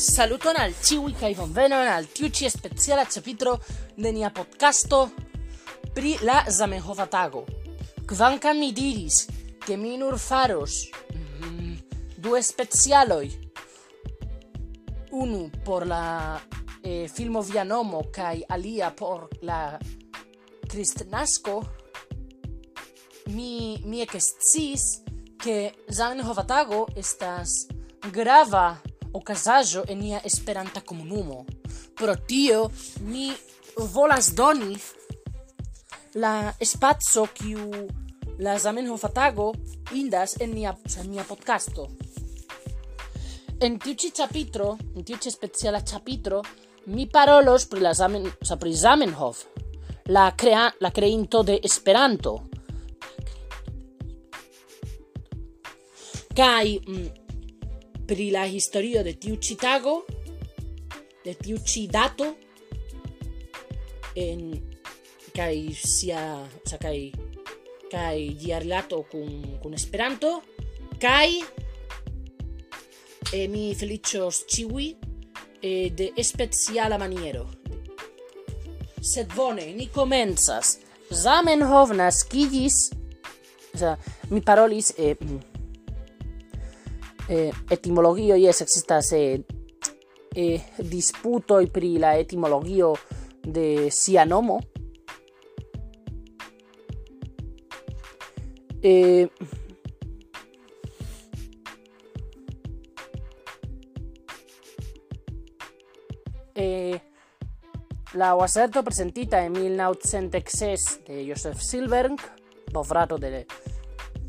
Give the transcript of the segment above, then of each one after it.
Saluton al ciui kai bonvenon al tiu ci speciala capitro de nia podcasto pri la Zamenhofa tago. Kvankam mi diris ke mi nur faros mm, du specialoi unu por la eh, filmo via nomo kai alia por la kristnasko, mi mi eksciis ke Zamenhofa tago estas grava okazaĵo en nia Esperanta komunumo. Pro tio mi volas doni la spaco kiu la Zamenhof tago indas en nia, en nia podcasto. En tiu ĉi ĉapitro, en tiu ĉi speciala ĉapitro, mi parolos pri la Zamen, pri Zamenhof, la crea, la creinto de Esperanto. Kai mm, pri la historio de tiu ĉi tago, de tiu ĉi dato en kaj sia, oza, kaj kaj ĝia rilato kun kun Esperanto kaj e mi feliĉos ĉiuj e, de speciala maniero. Sed bone, ni komencas. Zamenhof naskiĝis, mi parolis e, eh, etimologio yes existas eh, eh, disputo pri la etimologio de sia nomo eh, eh, la oaserto presentita en 1906 de Joseph Silberg, bofrato de,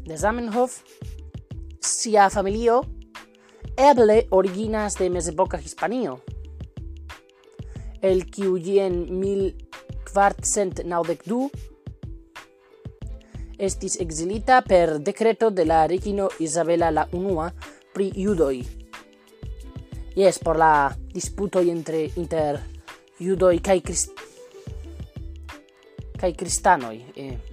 de Zamenhof, sia familio eble originas de mezepoka Hispanio, el kiu jen mil estis exilita per decreto de la regino Isabela la unua pri judoi. Yes, por la disputo entre inter judoi kai crist kai cristanoi. Eh.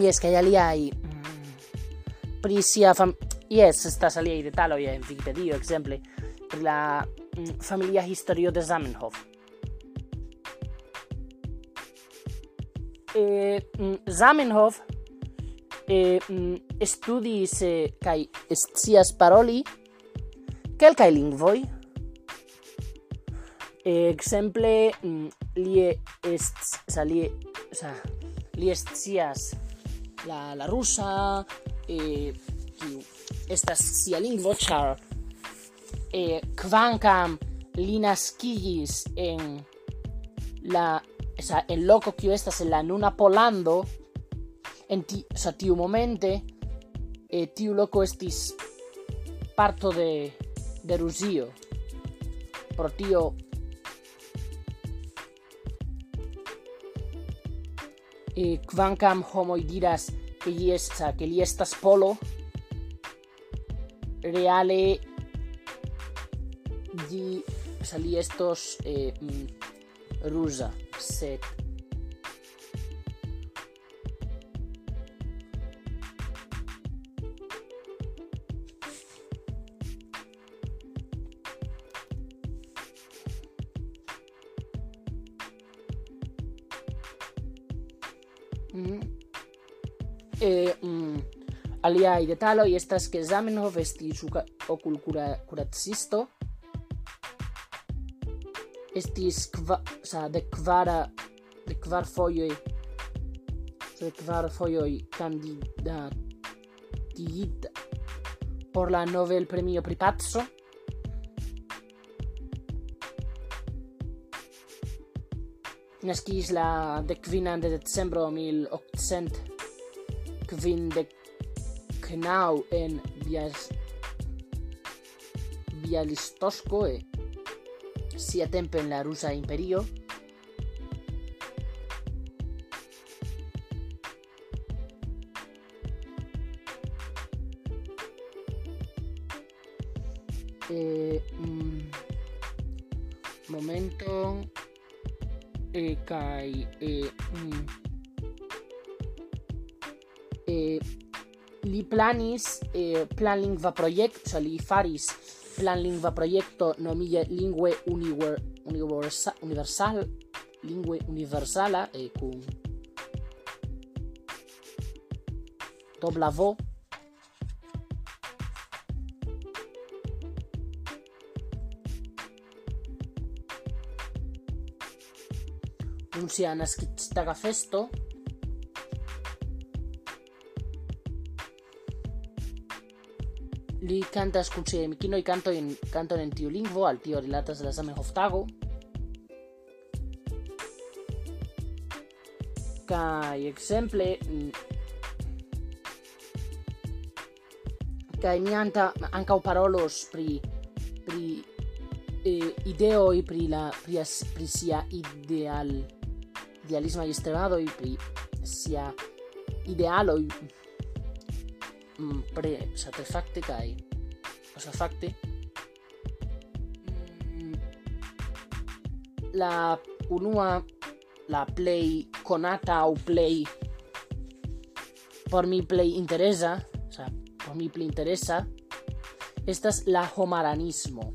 Yes, kai aliai pri sia fam... Yes, estas aliai detaloj en Wikipedio, ekzemple, pri la mm, familia historio de Zamenhof. Eh, Zamenhof mm, eh, studis eh, kai scias paroli kelkaj eh, exemple li est sa li sa li scias la, la rusa e kiu estas sia lingvo ĉar e kvankam li naskigis en la esa el loco kiu estas en la nuna Polando en ti, sa tiu momente e tiu loco estis parto de de Rusio. Pro tio e quancam homoi diras che li, esta, che li estas polo, reale di, sali estos eh, mm, rusa, set Mm. E mm, aliai y estas ke Zamenhof estis okulkuracisto, estis kva, sa, de kvara de kvar foioi de kvar fojoj kandidatigita por la Nobel premio pri paco la de de decembro 1800 knau en Bias Bialistosco e sia tempo en la rusa imperio Rai e, mm, e li planis e eh, planlingva projekto, cioè li faris planlingva projekto nomige Lingue univer, universa, Universal Lingue Universala e eh, kun dobla vo. Un sia nascit taga festo li cantas kun sia mikino i canto in canto en tiu lingvo al tio rilatas la Zamenhof tago kai exemple kai mi anta anka parolos pri pri eh, ideo i pri la pri, pri sia ideal idealismo y y pri sia idealo mm, pre satisfacte facte mm, la unua la play conata o play por mi play interesa o sea por mi play interesa estas la homaranismo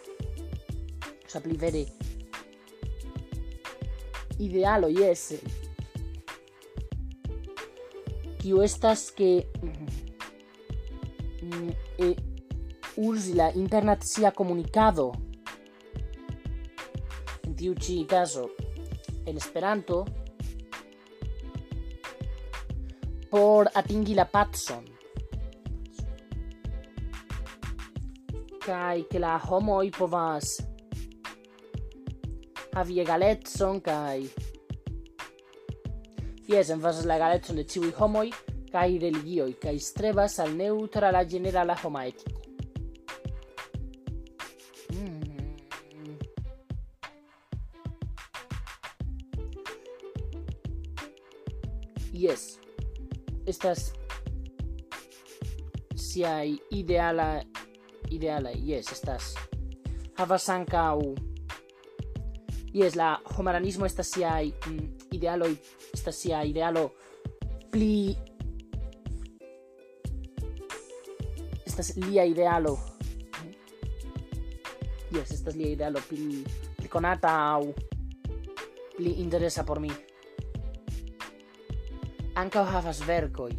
Osa pli vere idealo ies kiu estas ke mm, mm-hmm, e, usi la sia comunicado. En tiu ci caso en Esperanto por atingi la patson. Kai ke la homoj povas havi egalezzon kai Yes, en vas la egalezzon de ciui homoi kai religioi kai strebas al neutra la generala homa etico. Mm. Yes. Estas si siai ideala ideala yes estas havas ancau Iesla homaranismo estasiai mm, idealoi stasia idealo pli estas lia idealo ¿eh? Yes, estas lia idealo pli pli konata pli interesa por mi Ankaŭ havas verkoj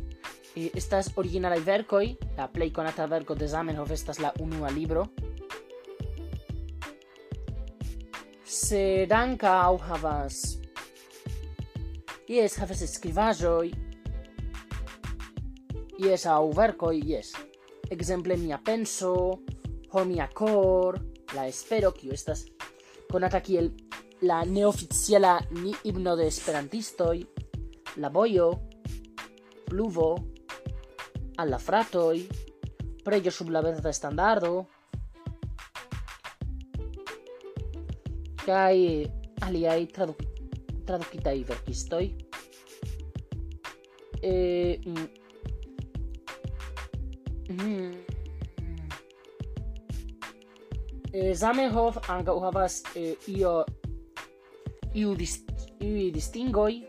eh, estas originalaj verkoj la play conata verko de Zamenhof estas la unua libro. z ranka u havas. Jes, havas skribaĵoj. Jes, aŭ verkoj, jes. Ekzemple mia penso, ho mia kor, la espero, kiu estas konata kiel la neoficiala ni himno de esperantistoj, la bojo, pluvo, al la fratoj, sub la verda standardo, kai aliai tradu tradukitai verkistoi e mm, mm, e Zamenhof ankaŭ havas e, io iu dist, iu distingoi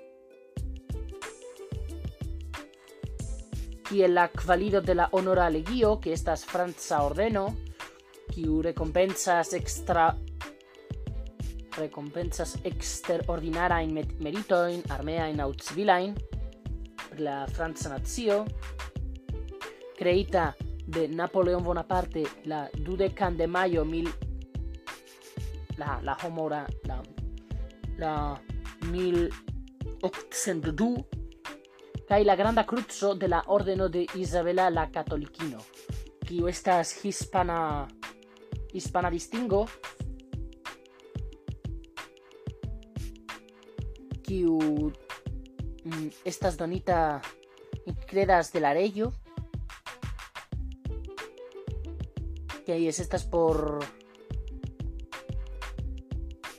kiel la kvalido de la honora legio, que estas franca ordeno, kiu rekompensas extra recompensas exterordinarain meritoin, armeain aut civilain, per la Franza nazio creita de Napoleon Bonaparte la dudecan de maio mil la la homora la la mil du kai la granda cruzo de la ordeno de Isabela la Catolicino qui estas hispana hispana distingo cute mm, estas donitas credas del arello. Que ahí es, esta es por...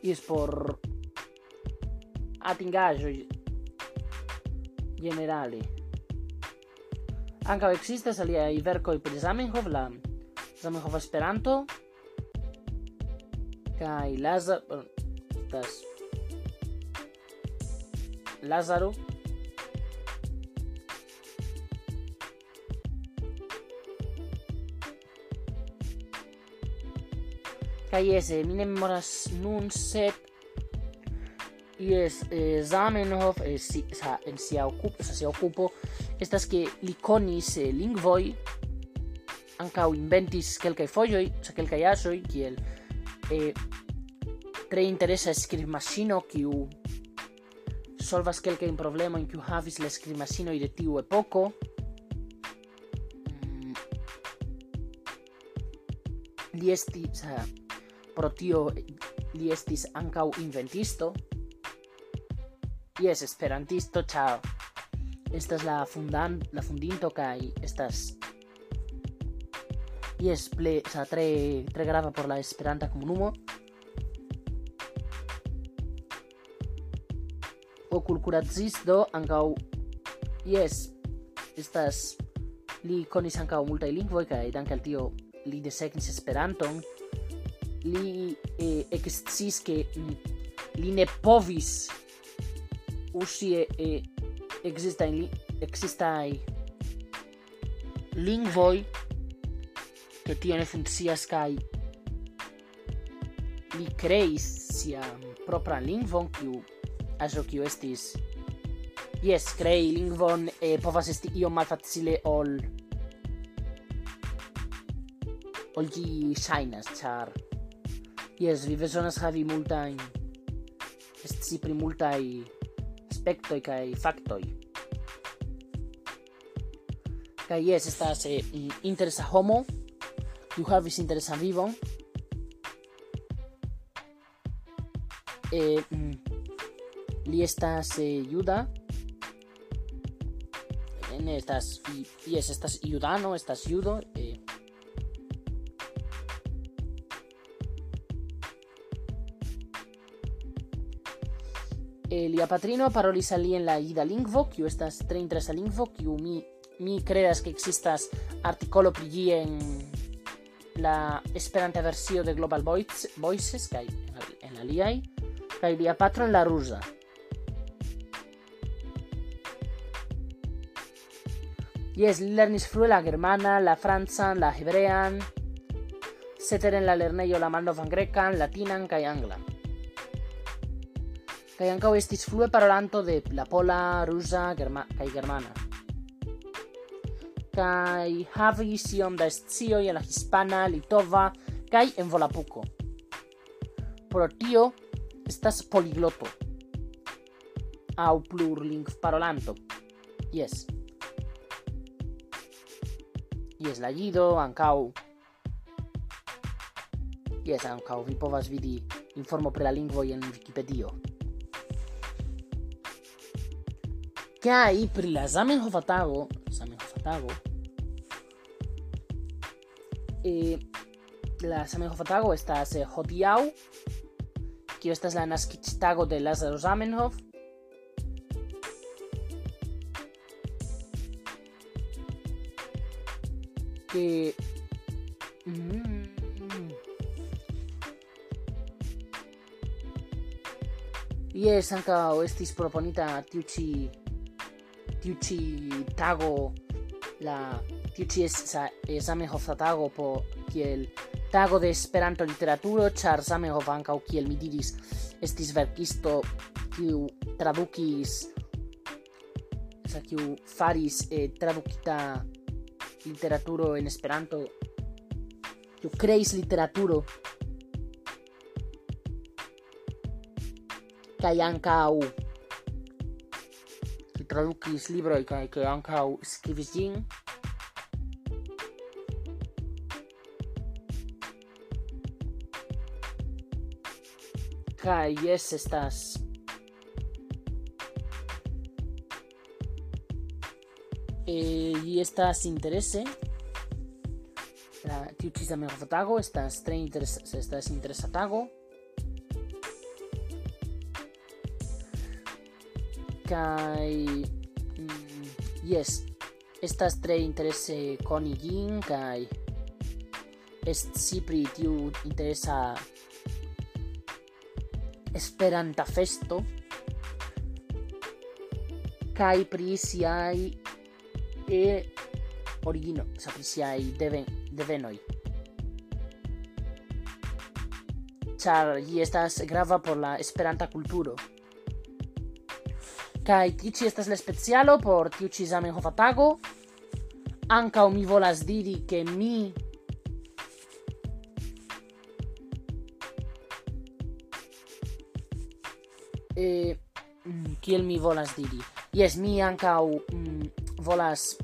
Y es por... Atingallo. Generale. Ankaŭ ekzistas aliaj verkoj pri Zamenhof, la Zamenhof Esperanto kaj la... Estas Lázaro. Cállese, eh, Minemoras Nunset. Y es eh, Zamenhof, eh, si, o sea, en si ocupo, o sea, si ocupo. Estas que Liconis, eh, Lingvoi, Ancao Inventis, que el que folloi, o sea, que el que ya soy, que el. Eh, tre interesa escribir masino, que u solvas quelcae in problema in kiu havis la escrib machino de tiu epoco mm. li esti sa, pro tio li estis ancau inventisto. Yes esperantisto chao. Estas la fundan la fundinto kai estas. Yes ple tre tre grava por la esperanta comunumo culcurazisto ankaŭ jes estas li konis ankaŭ multaj lingvoj kaj danke al tio li desegnis Esperanton. Li eh, eksciis ke li, li ne povis usi exista in li exista i lingvoi ke tio ne funzia sky li creis sia propran lingvon kiu aso kiu estis yes crei lingvon e, povas esti io malfacile ol ol gi ŝajnas, char yes vi bezonas havi multajn esti pri multaj aspektoj kaj faktoj. Kaj yes estas eh, interesa homo, kiu havis interesan vivon. Eh, mm, y estas ayuda en estas y, es estas ayudano estas ayudo eh. Patrino paroli salí en la ida lingvo, que estas 33 a lingvo, mi, creas que existas articolo pri en la esperante versión de Global Voices, que hay en la, en la LIAI, que hay patro en la rusa. Li lernis frue la germana, la francan, la hebrean, seter en la lernejo la malnovan grekan, latinan kaj anglan. Kaj ankaŭ estis flue parolanto de la pola, rusa germa kaj germana. Kaj havis iom da scioj en la hispana, litova kaj en Volapuko. Pro tio estas poligloto aŭ plurlingvparolanto. Jes. es i Slido ankaŭ. Jes, ankaŭ vi povas vidi informo pri la lingvoj en Wikipedio. Kaj pri la Zamenhofa tago, Zamenhofa tago, eh, la Zamenhofa tago estas eh, hodiaŭ, kio estas la naskiĝtago de Lazaro Zamenhof, que mm, Yes, anca estis proponita tiu ci tiu ci tago la tiu ci es Zamenhof tago po kiel tago de Esperanto literaturo ĉar Zamenhof o kiel mi diris estis verkisto kiu tradukis sa kiu faris eh, tradukita literaturo en Esperanto. Yo kreis literaturo. Kaj ankaŭ ki tradukis libroj kaj ke ankaŭ skribis. Kaj jes estas eh, y estas interese. La tiu ci sa fotago estas tre interes estas interesatago kai mm, yes. Estas tre interese coni gin kai. Est sipri tiu interesa esperanta festo kai pri siai e origino sopra siai deven, devenoi. char ĝi estas grava por la Esperanta culturo kai tiu estas la specialo por tiu ci Zamenhofa tago. anca mi volas diri ke mi e mm, kiel mi volas diri. Yes, mi ankaŭ mm, volas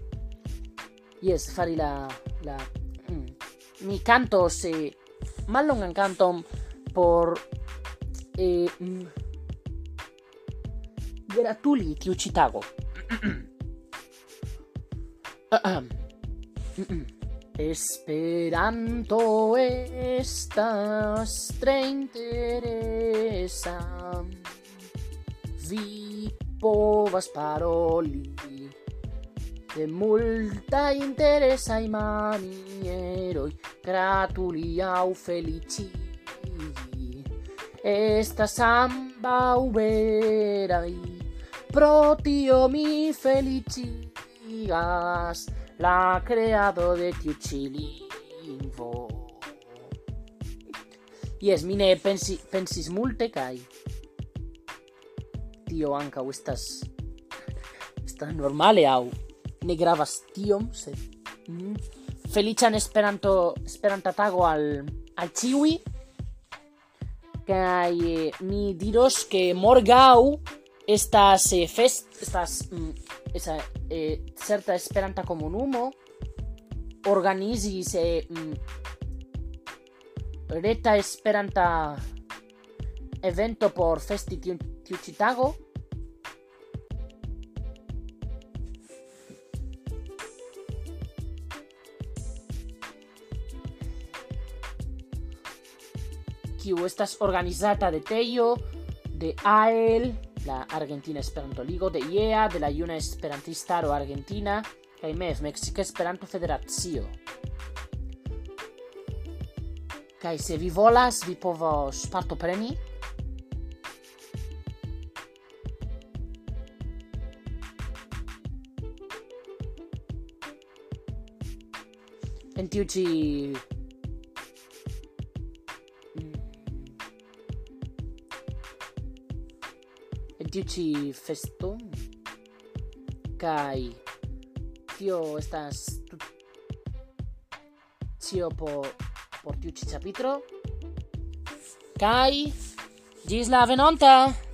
yes fari la la mm, mi canto se mallongan canton por e mm, gratuli tiu citago Esperanto estas tre interesa vi povas paroli de multa interesai manieroi, gratuliau felicii. Estas ambaŭ veraj, pro tio mi felicigas la creado de tiu ĉi lingvo. Jes, mi ne pensi, pensis multe kaj tio ankaŭ estas estas normale aŭ ne gravas tiom se mm, esperanto esperanta tago al al ciui kai eh, mi diros que morgau estas eh, fest estas mm, esa eh, certa esperanta comunumo organizi se mm, reta esperanta evento por festi tiu, tiu citago kiu estas organizata de Tejo, de AEL, la Argentina Esperanto Ligo, de IEA, de la Juna Esperantistaro Argentina, kaj MEF, Mexica Esperanto Federacio. Kaj se vi volas, vi povos partopreni. En tiu ci festo. Kai tio estas tio po por tiu ci capitro kai ĝis la venonta!